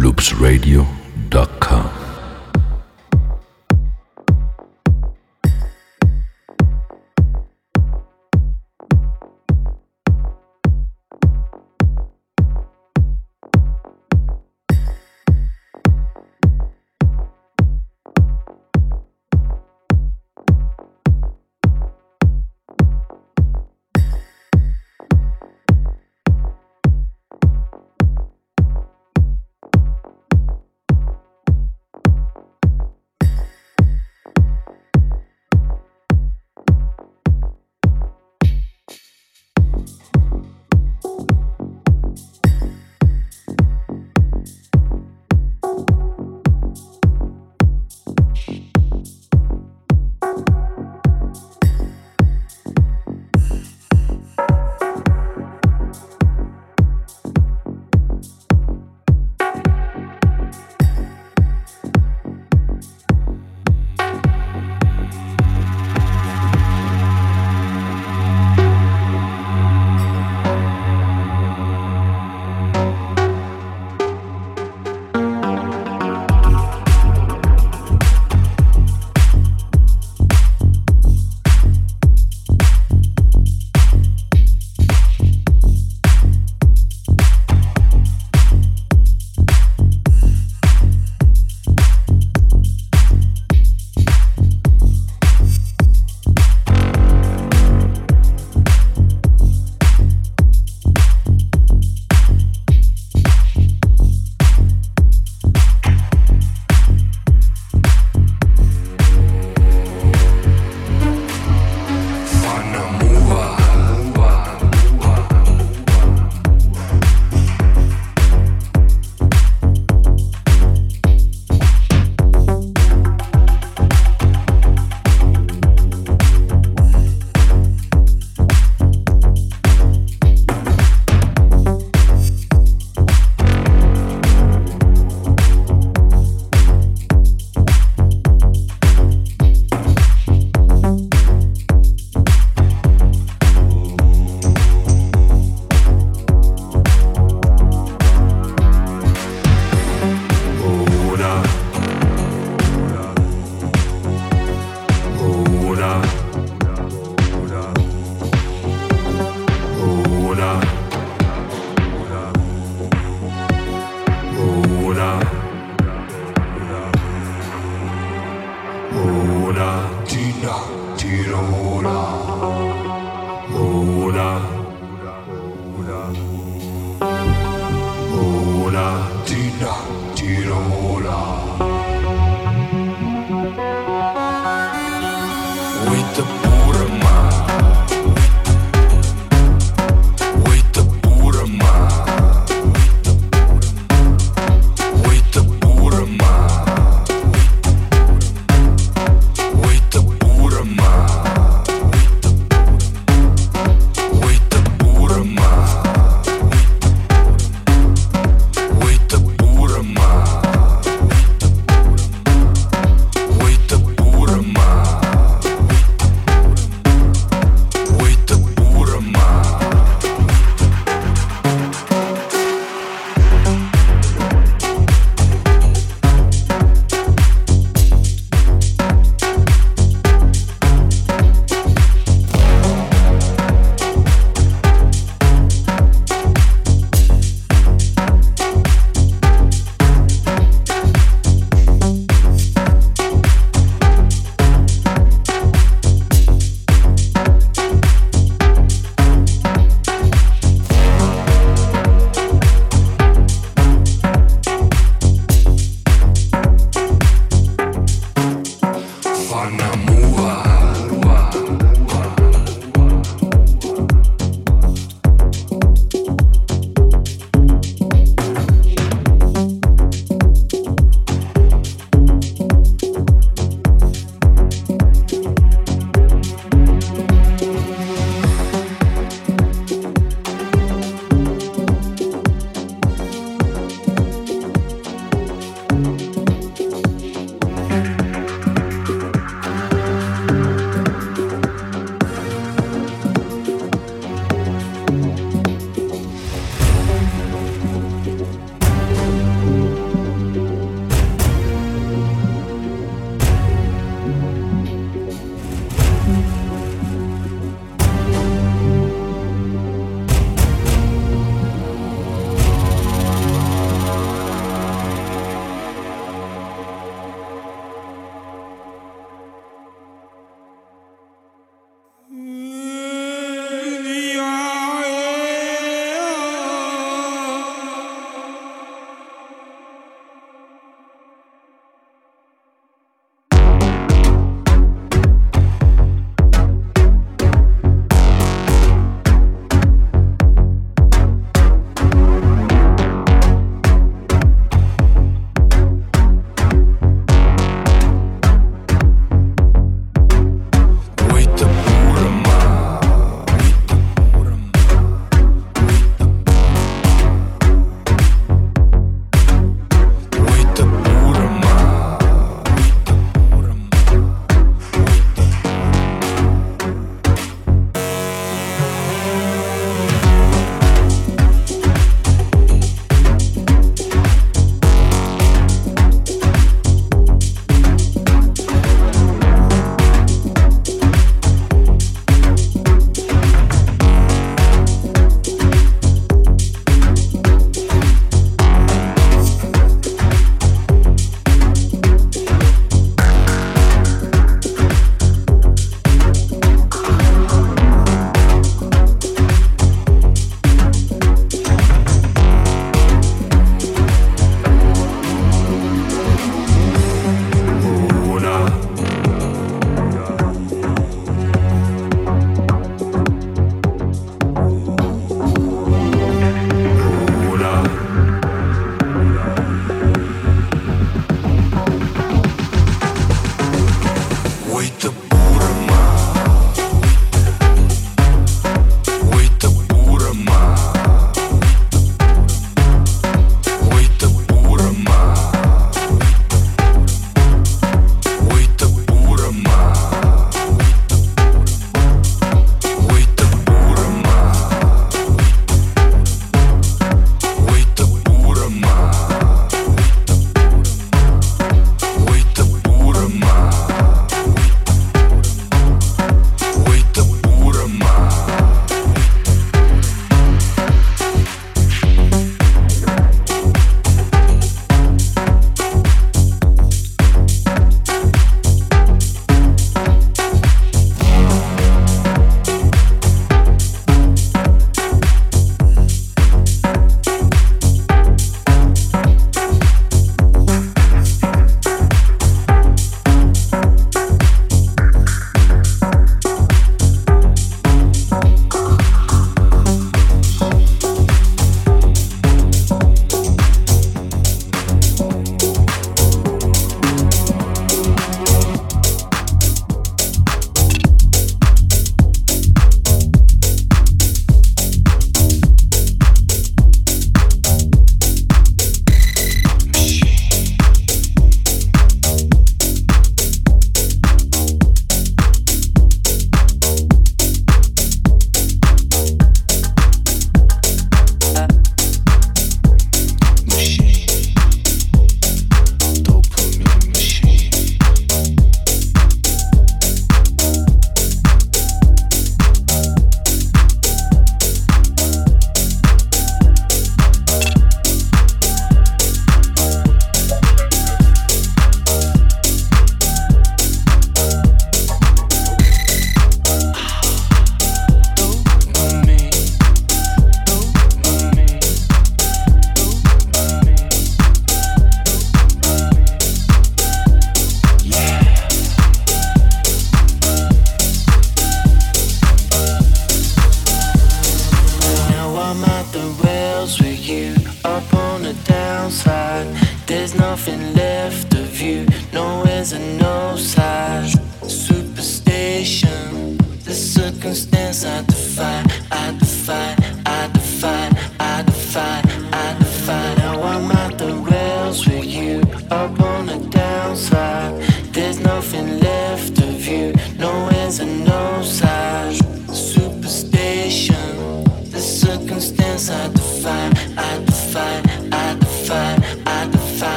loopsradio.com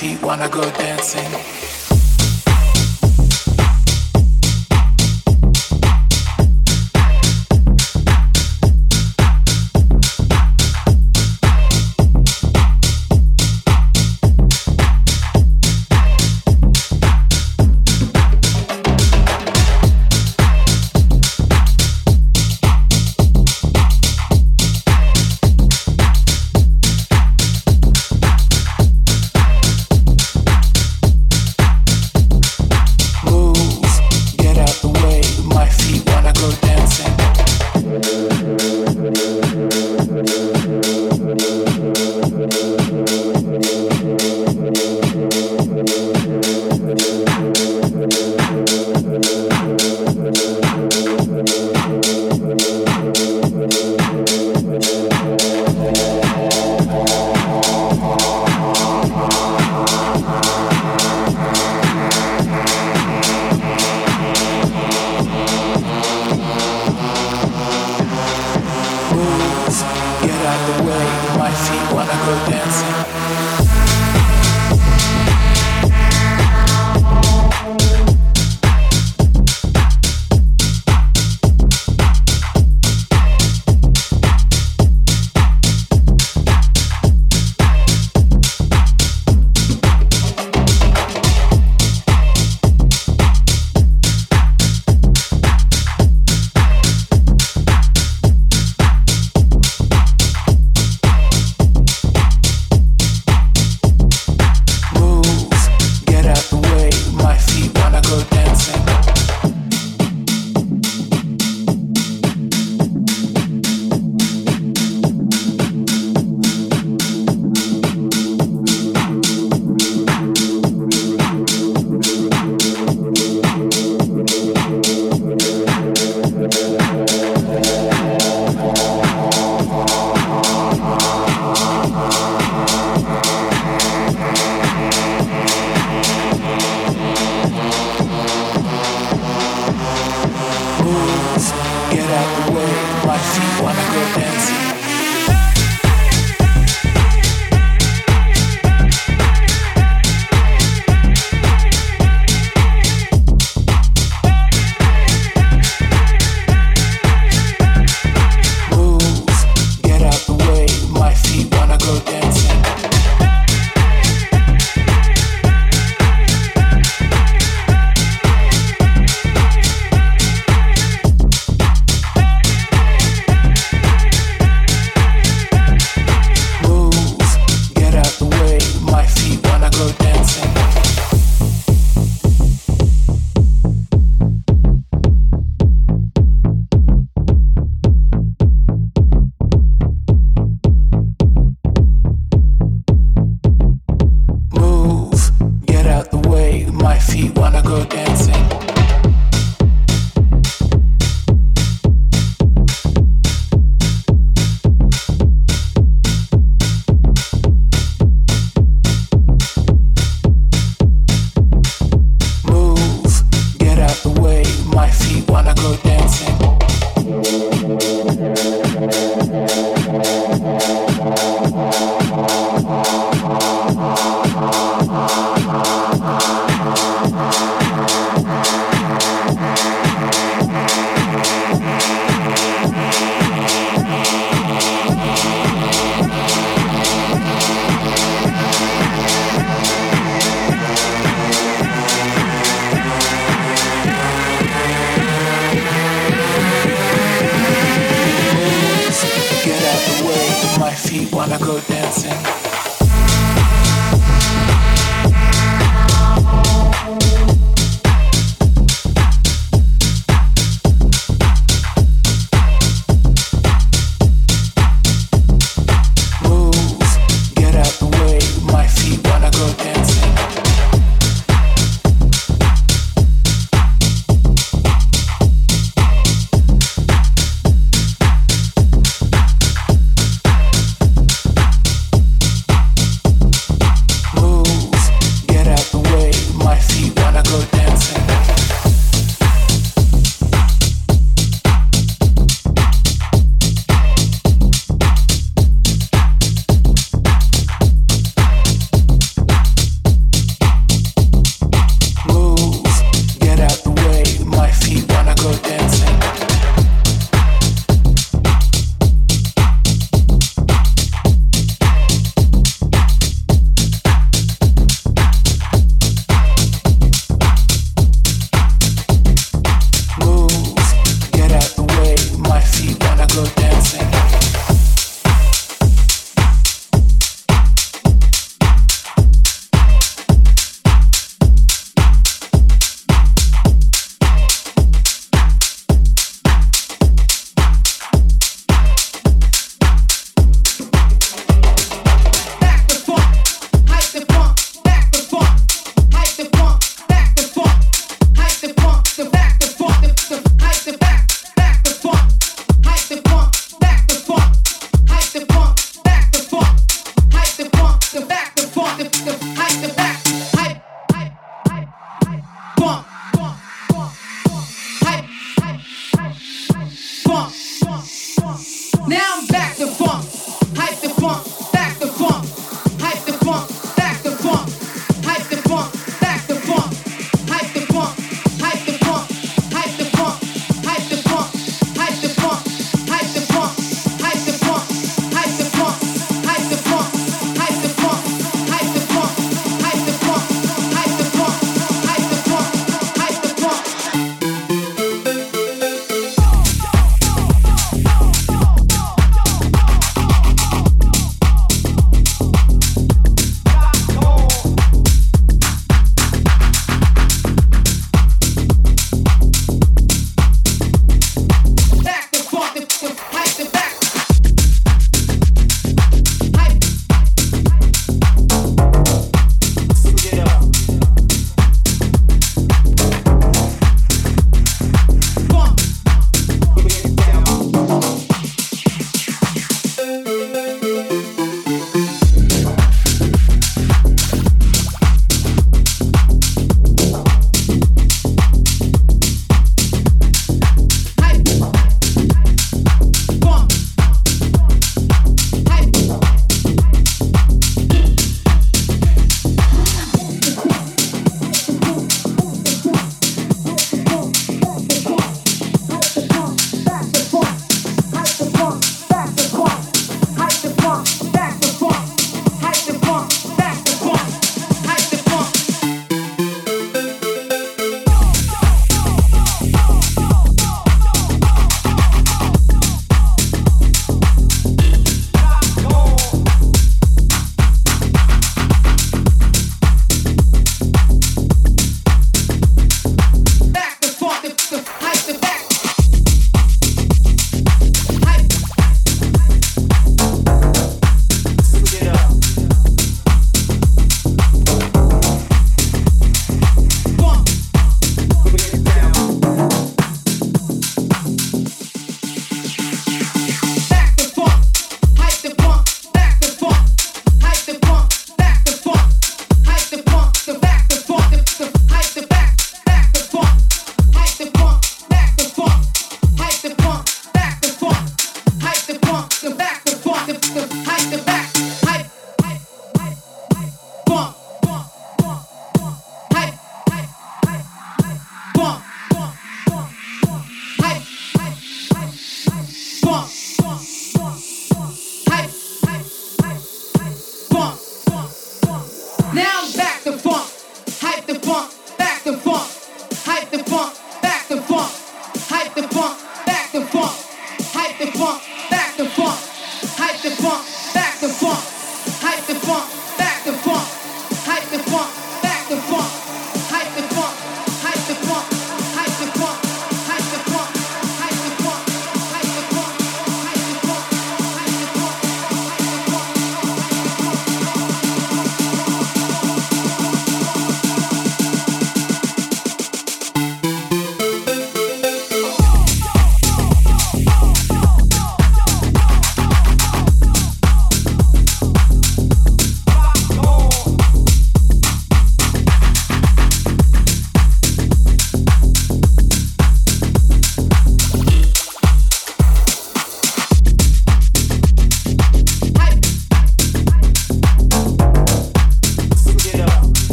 feet wanna go dancing.